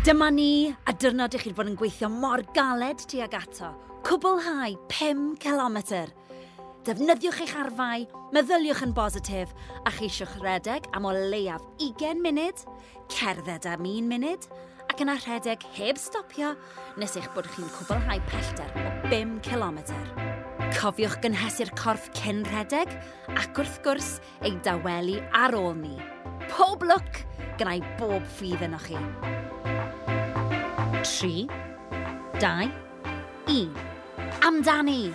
Dyma ni, a dyrnod ych chi'n bod yn gweithio mor galed tuag ato. Cwblhau 5 km. Defnyddiwch eich arfau, meddyliwch yn bositif, a cheisiwch redeg am o leiaf 20 munud, cerdded am 1 munud, ac yna rhedeg heb stopio nes eich bod chi'n cwblhau pellter o 5 km. Cofiwch gynhesu'r corff cyn rhedeg ac wrth gwrs ei daweli ar ôl ni. Pob lwc gyda'i bob ffydd yno chi tri, dau, un. Amdani!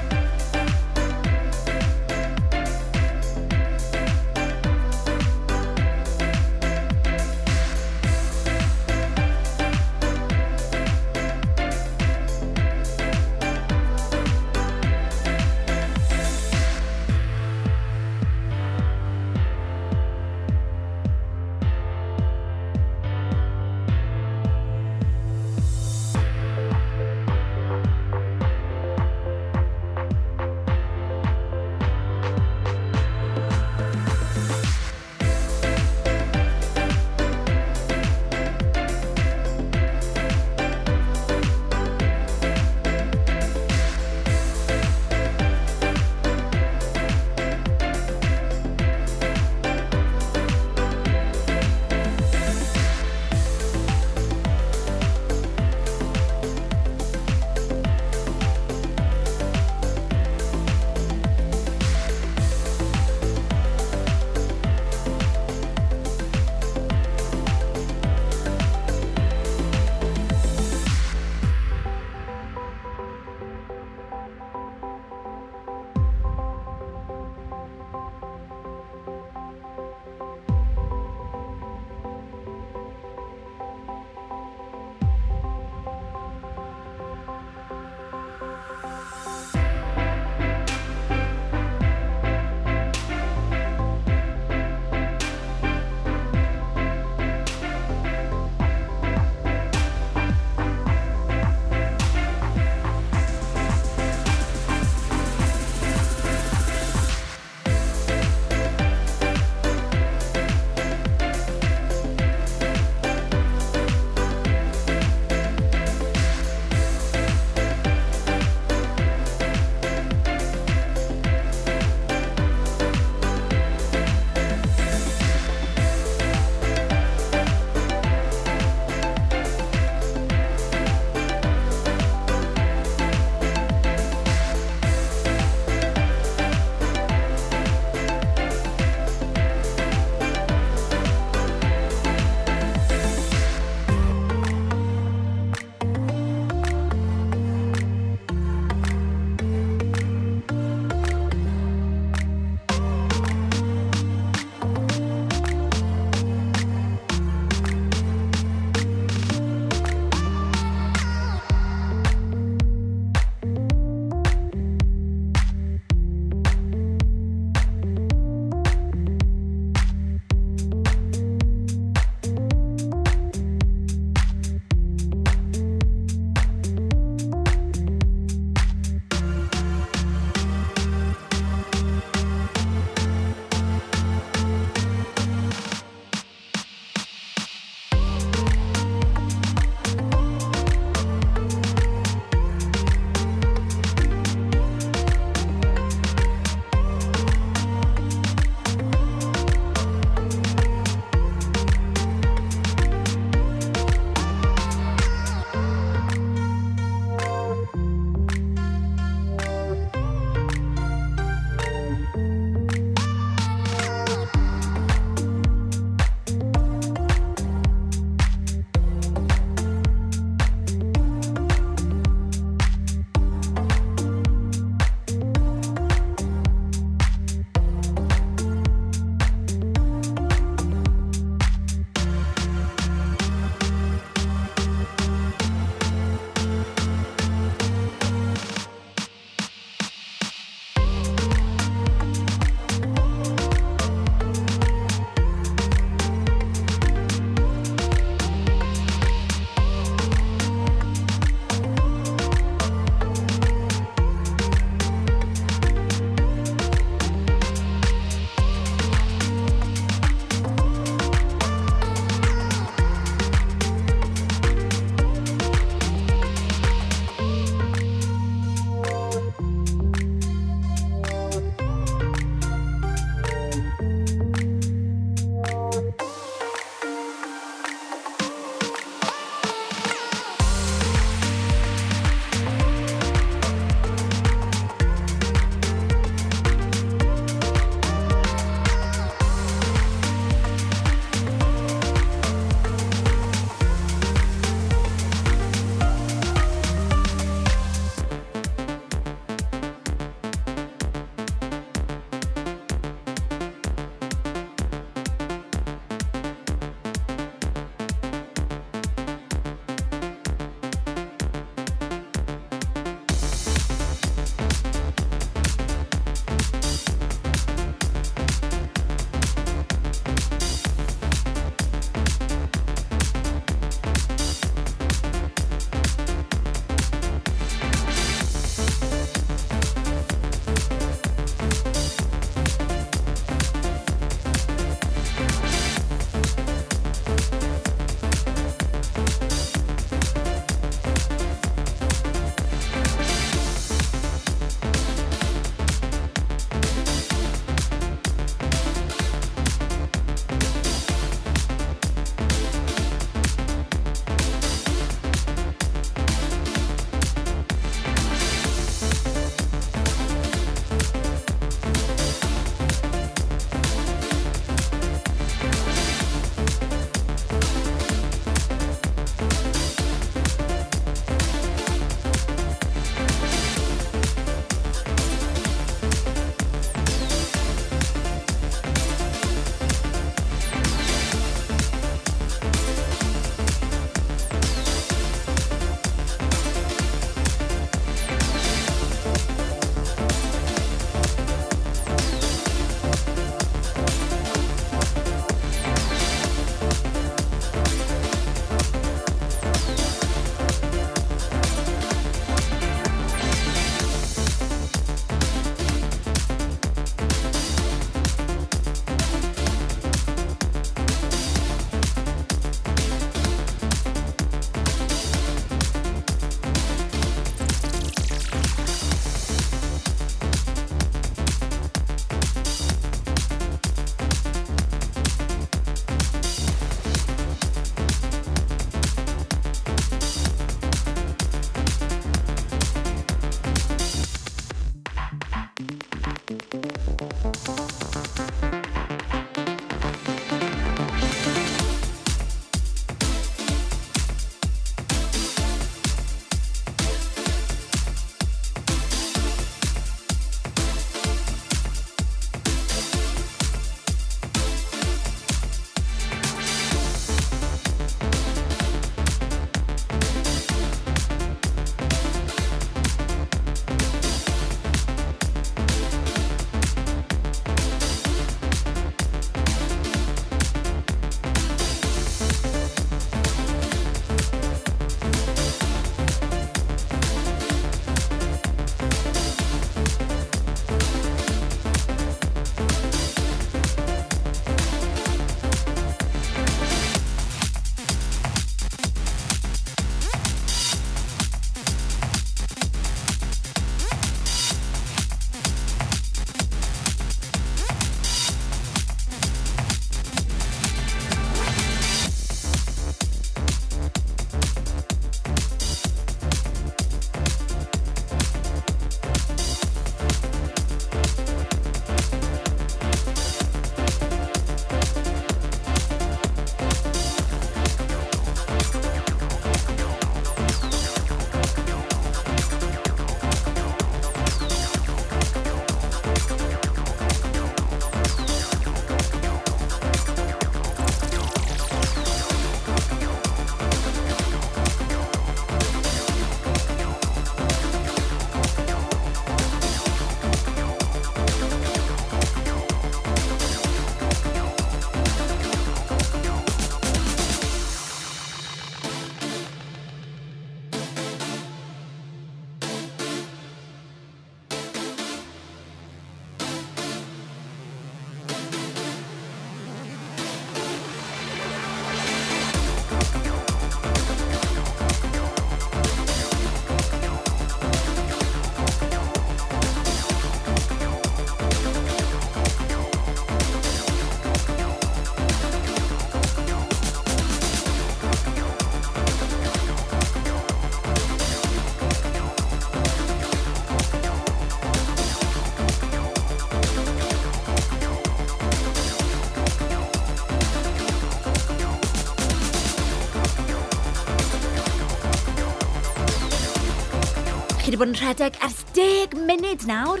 wedi bod yn rhedeg ers 10 munud nawr.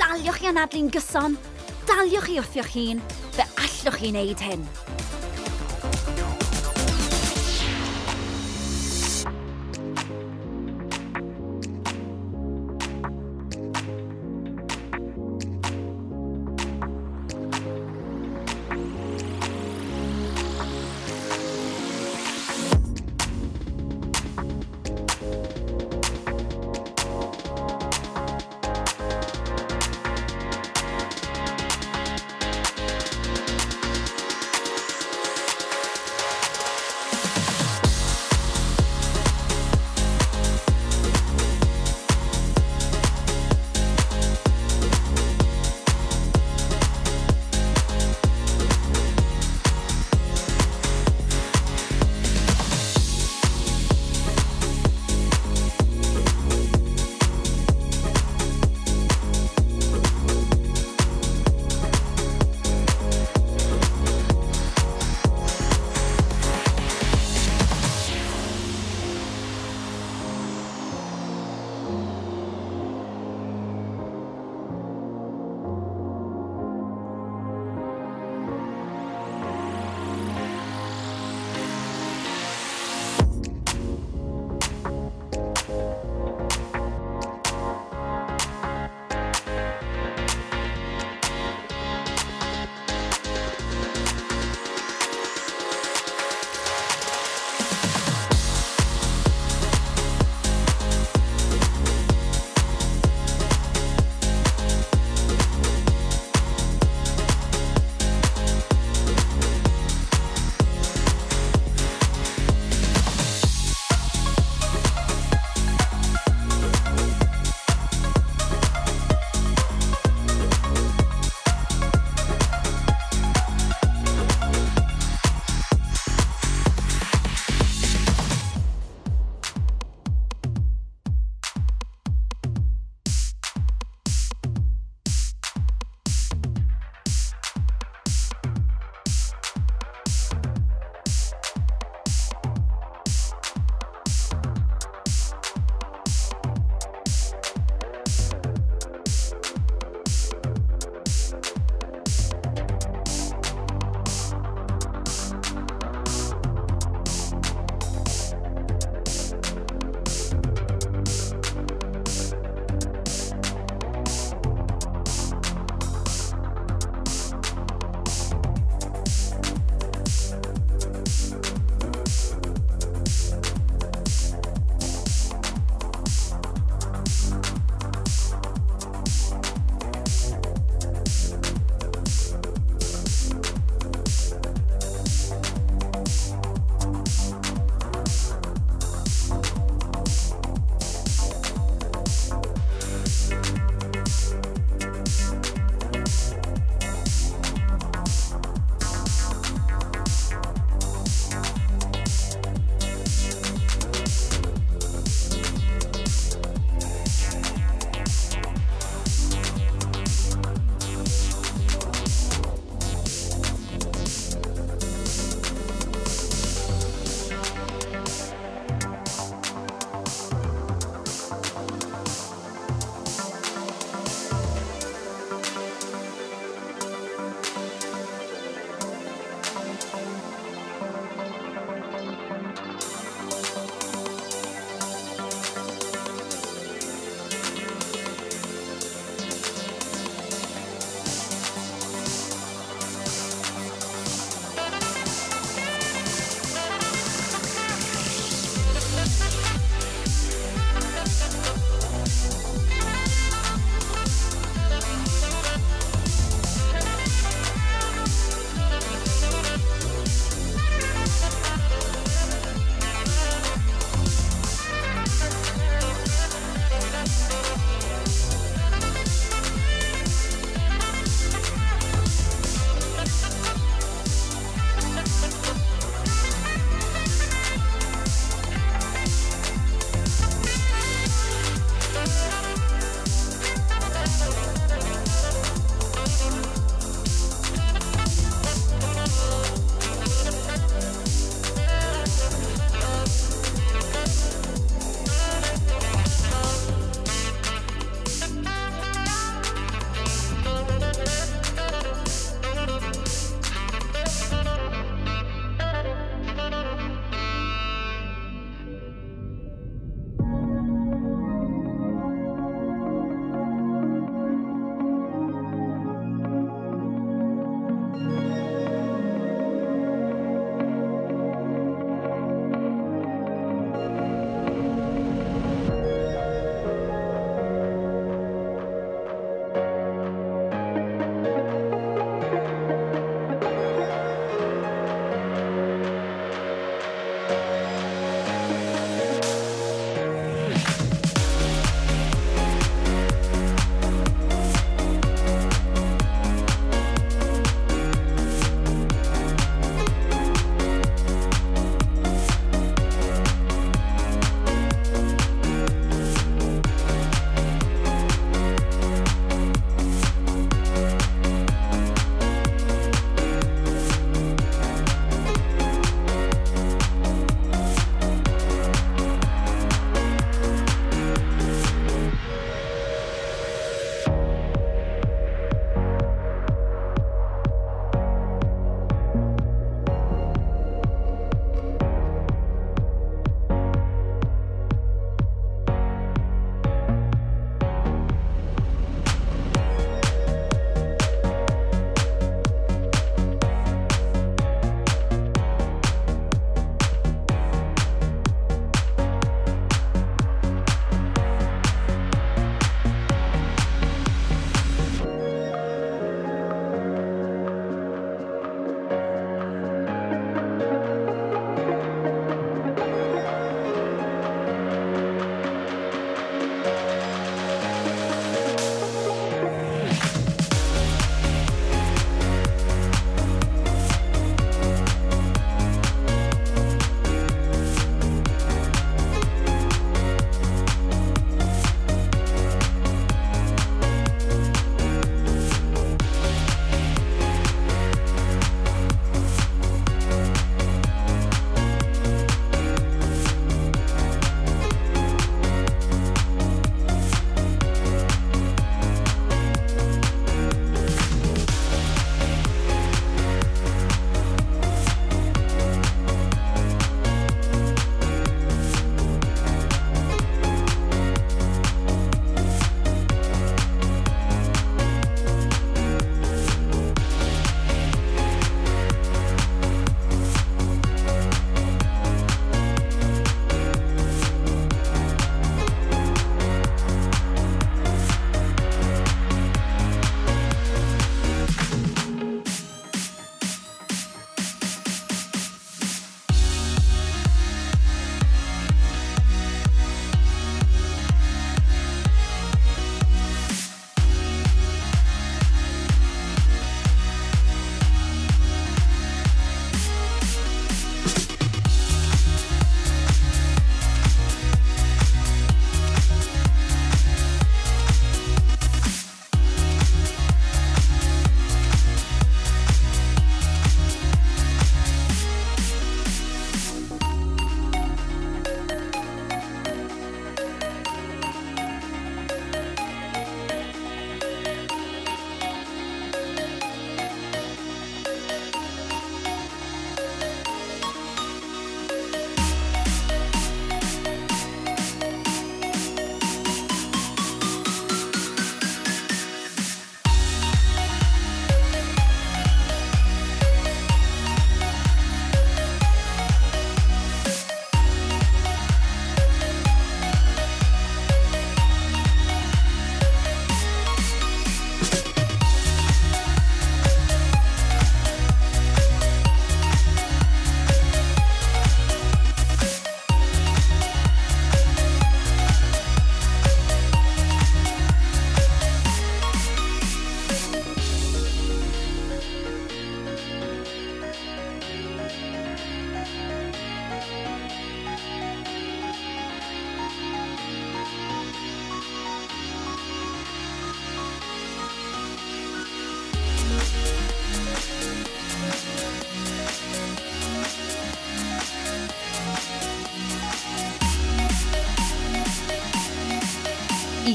Daliwch chi anadlu'n gyson, daliwch chi wrthio'ch hun, fe allwch chi wneud hyn.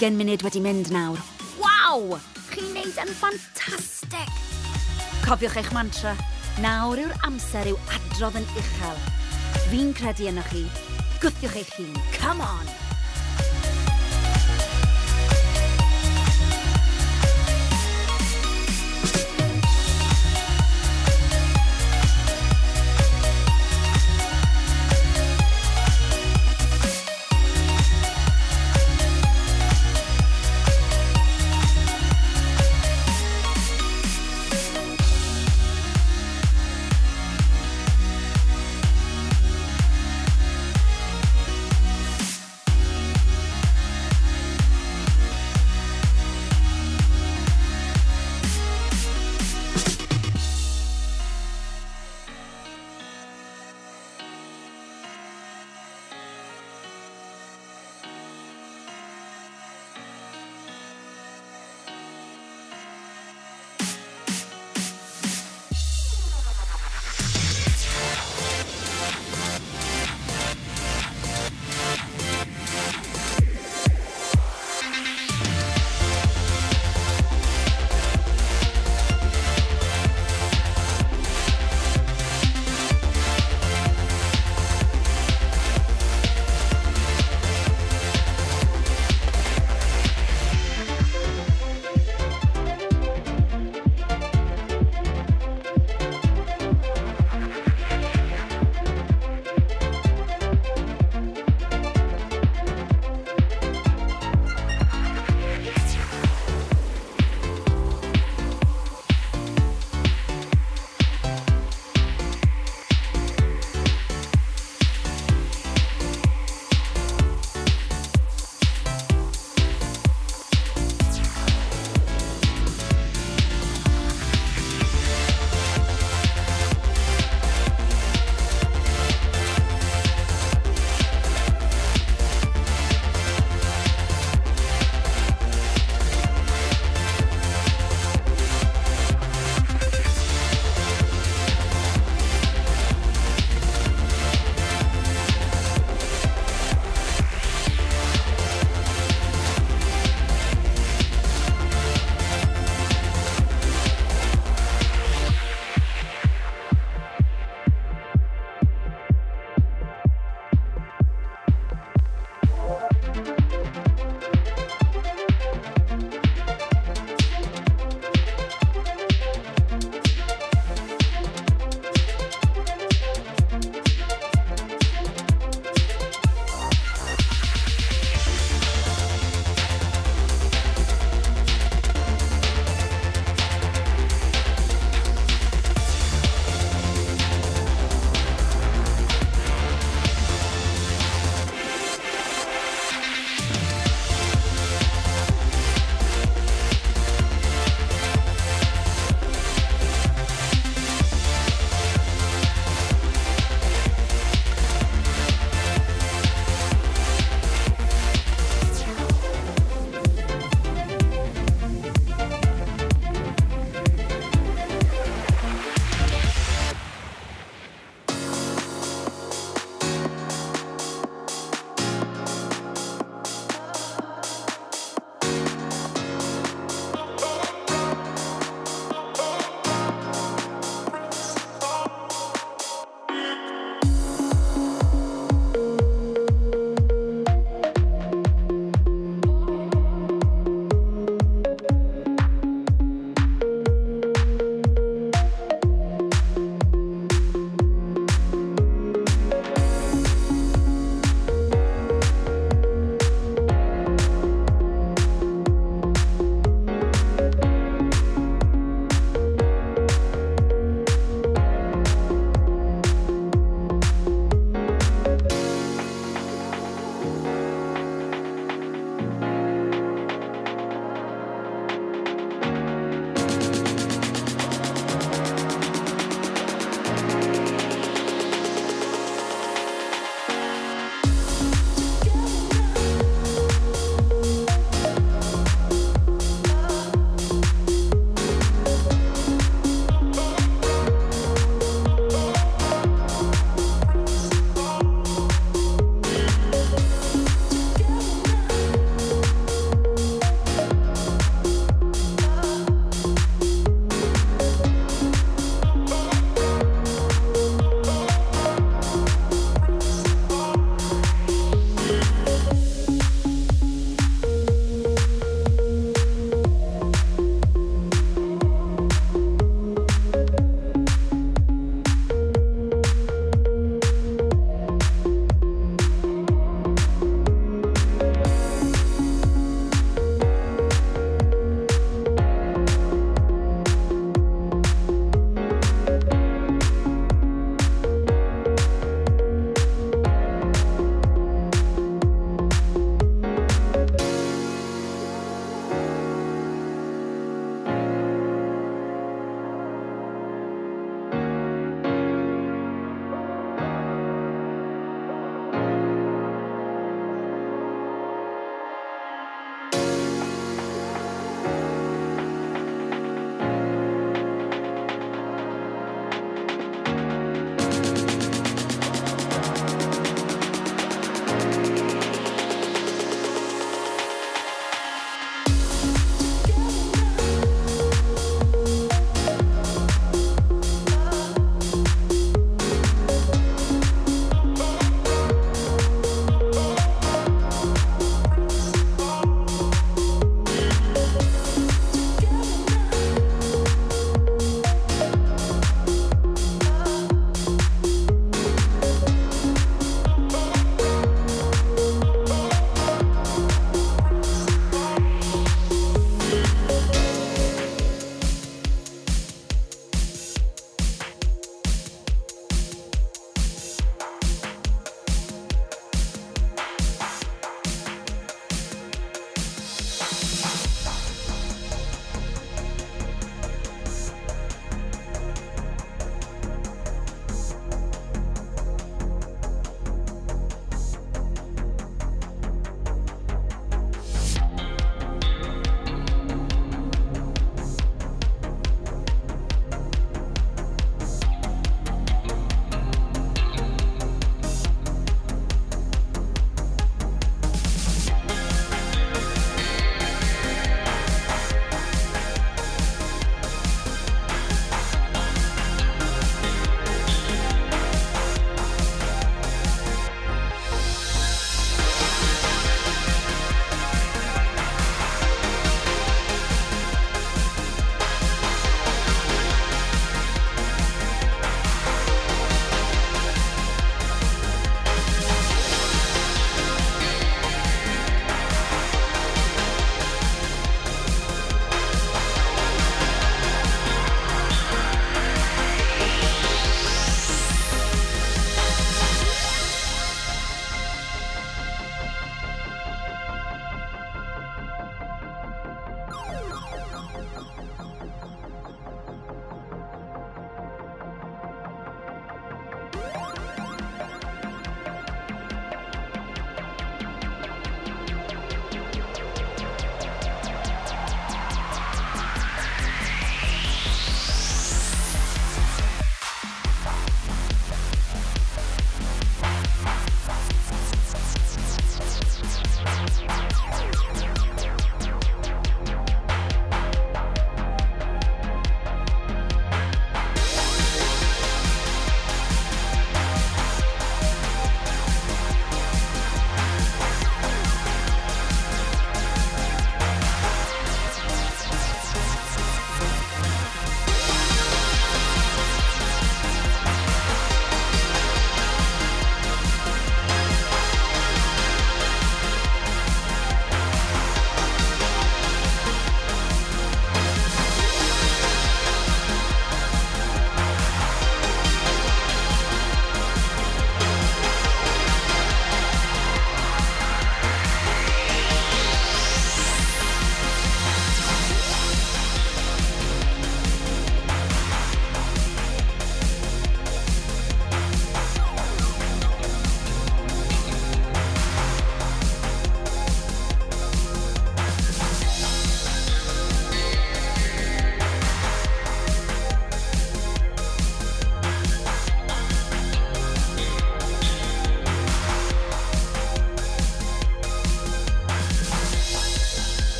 20 munud wedi mynd nawr. Waw! Chi'n neud yn ffantastig! Cofiwch eich mantra, nawr yw'r amser yw adrodd yn uchel. Fi'n credu yno chi. Gwthiwch eich hun, come on!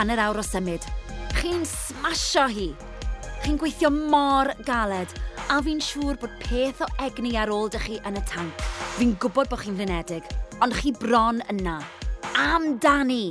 hanner awr o symud. Chi'n smasho hi. Chi'n gweithio mor galed, a fi'n siŵr bod peth o egni ar ôl dych chi yn y tank. Fi'n gwybod bod chi'n flynedig, ond chi bron yna. Amdani!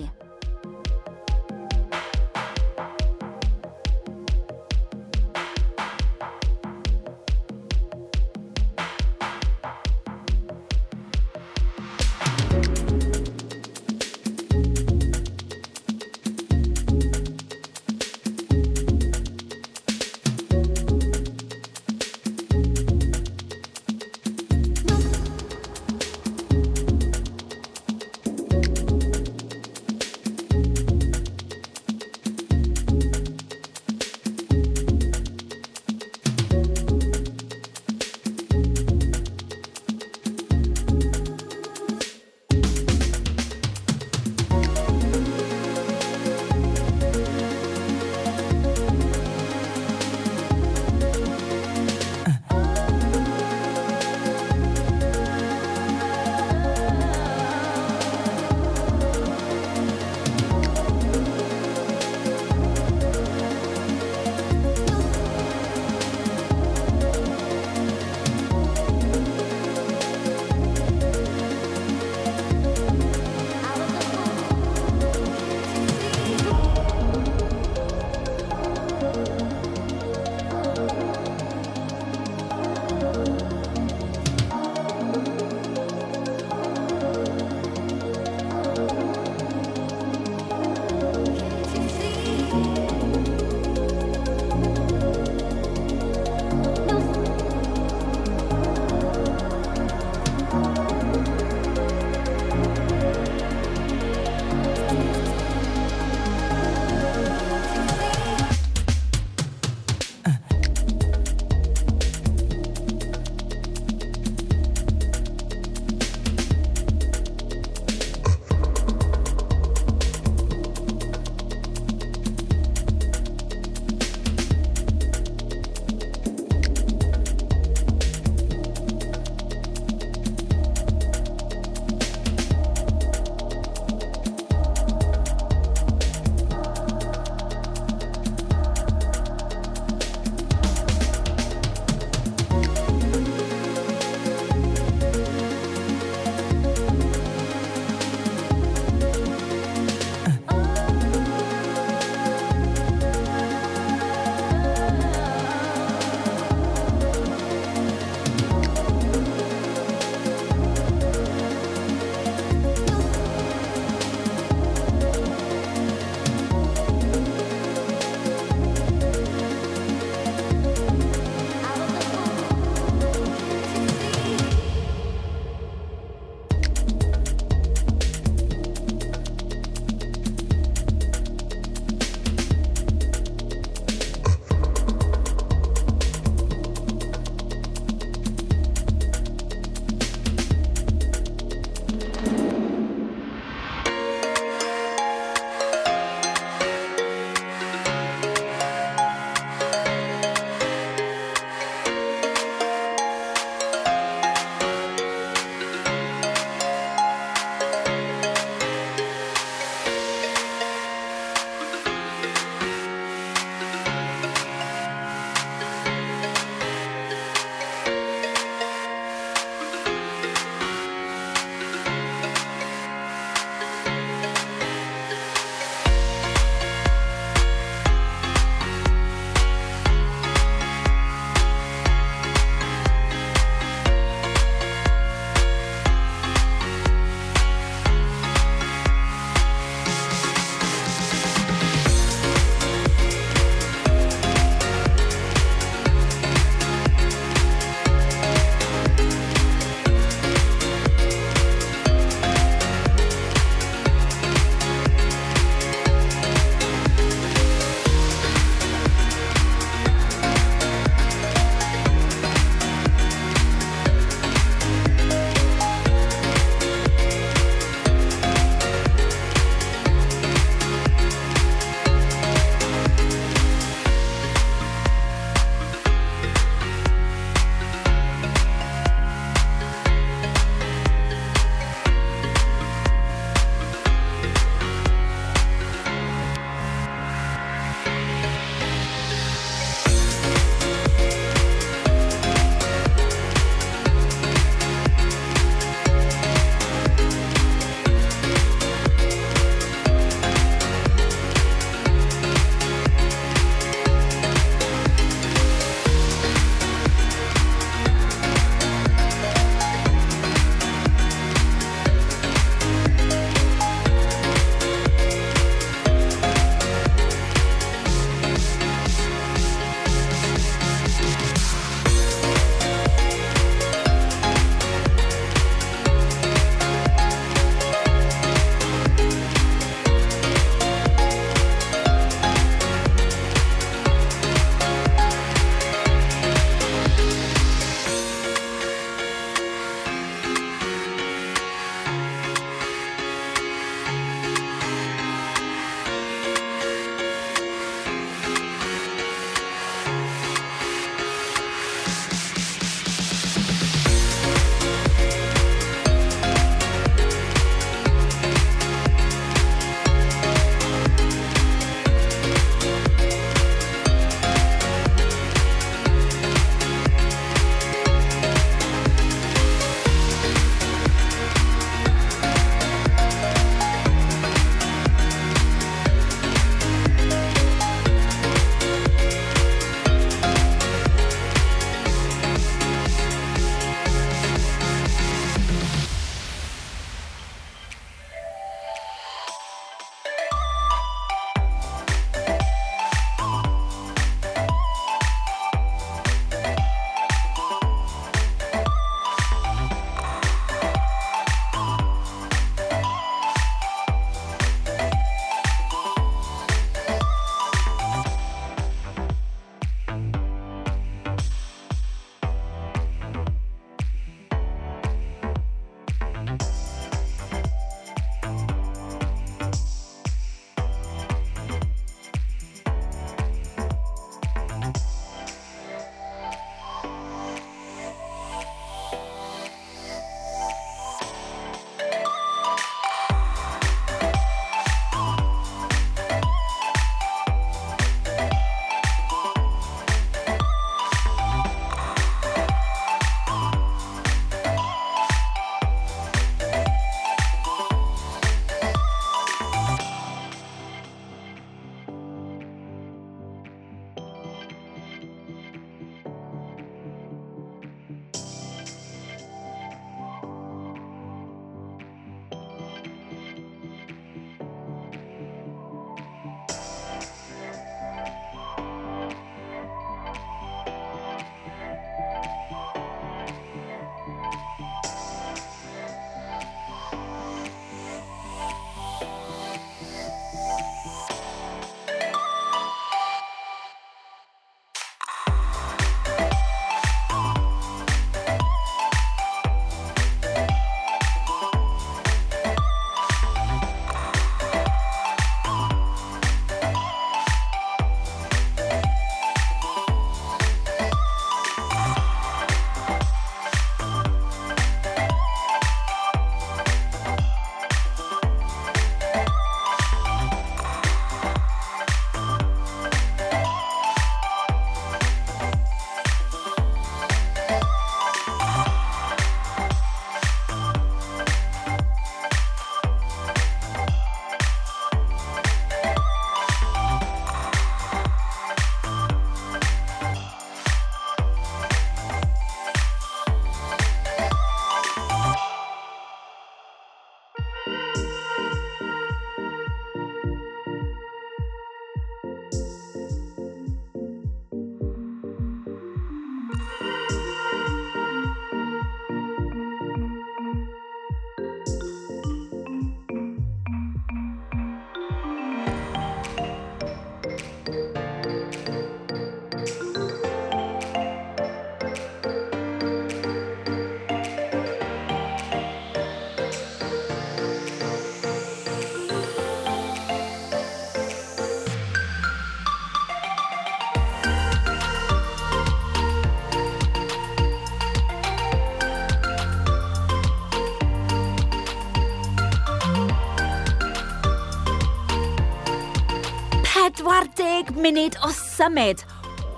munud o symud.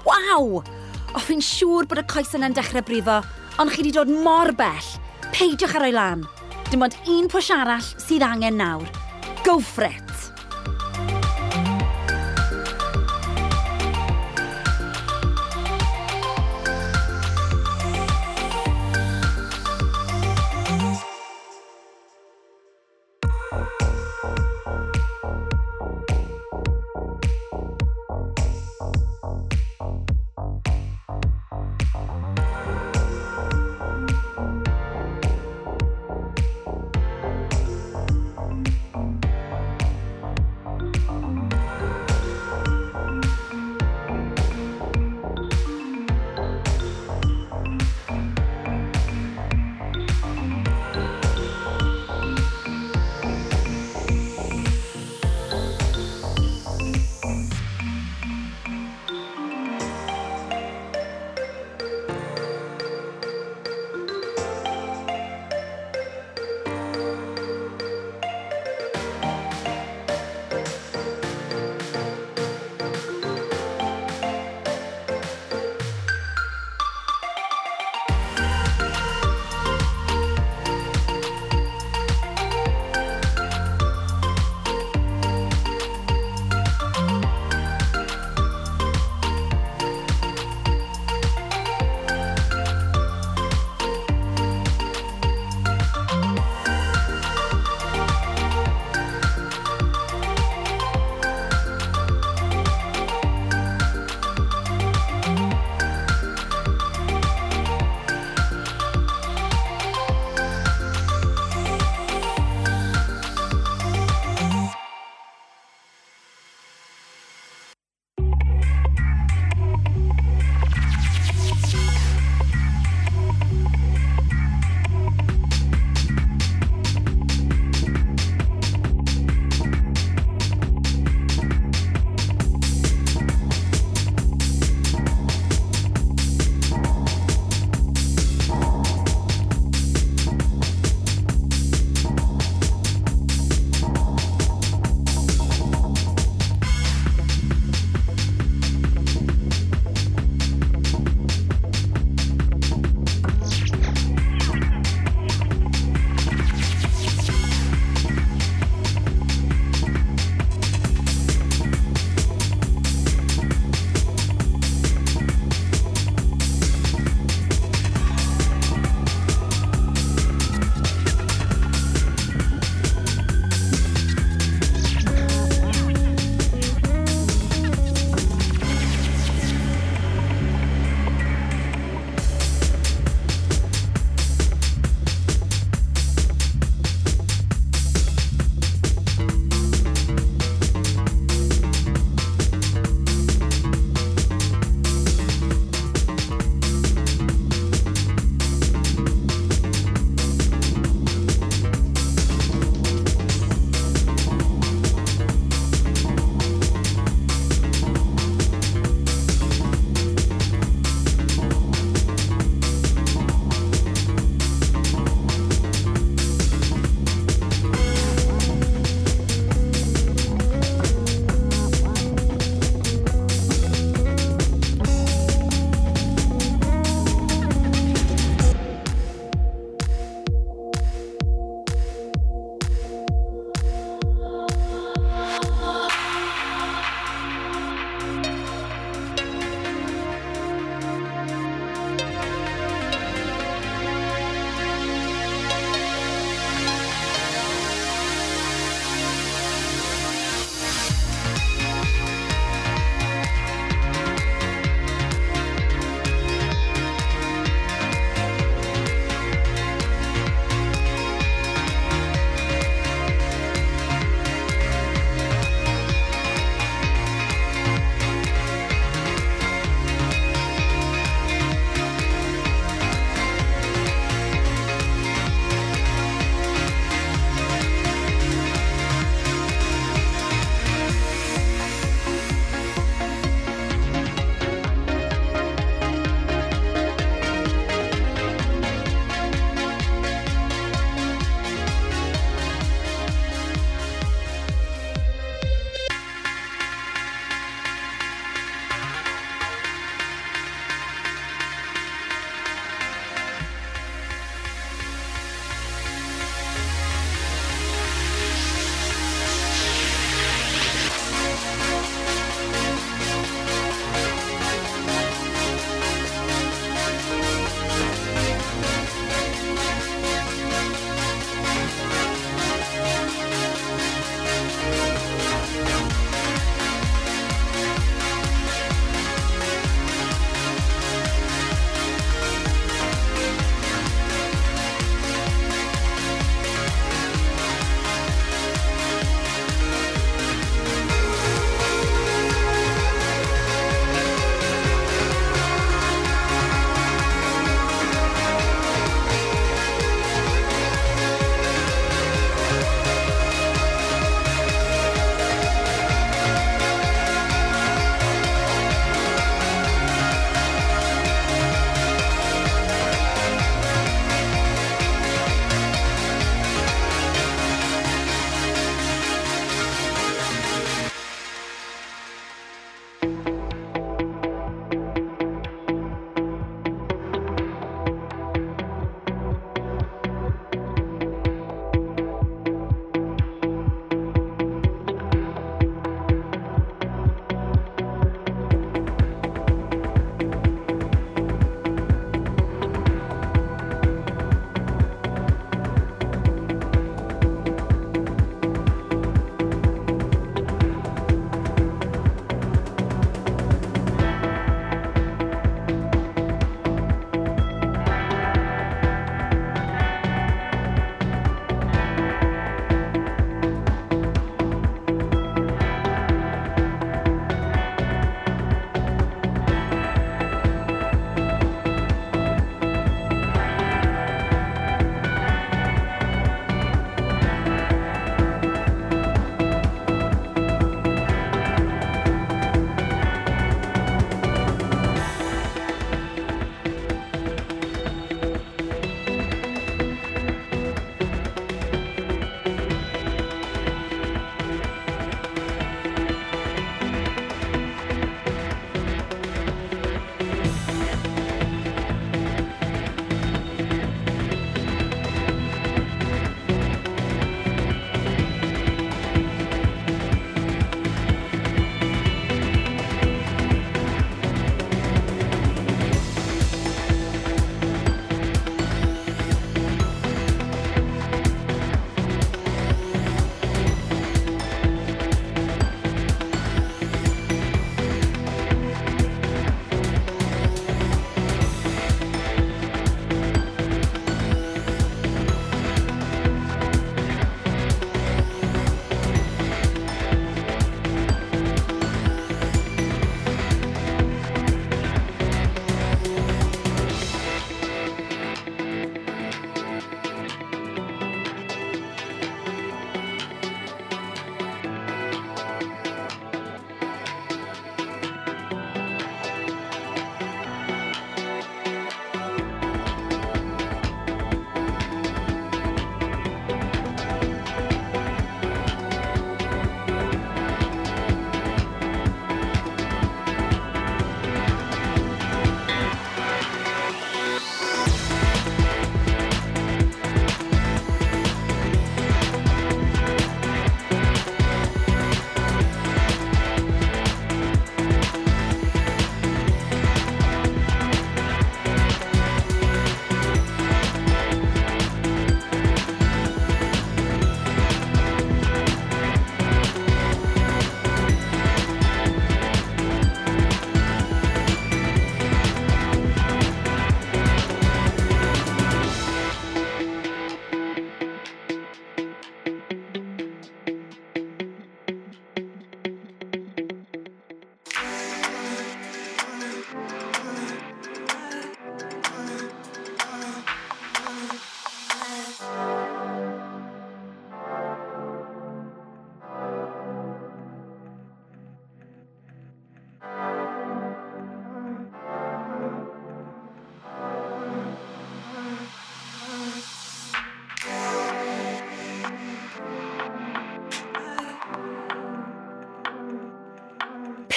Waw! O fi'n siŵr bod y coes yna'n dechrau brifo, ond chi wedi dod mor bell. Peidiwch ar o'i lan. Dim ond un pwys arall sydd angen nawr. Go for it!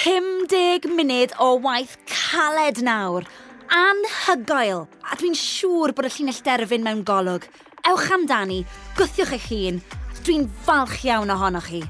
50 munud o waith caled nawr. Anhygoel. A dwi'n siŵr bod y llinell derfyn mewn golwg. Ewch amdani, gwythiwch eich hun. Dwi'n falch iawn ohonoch chi.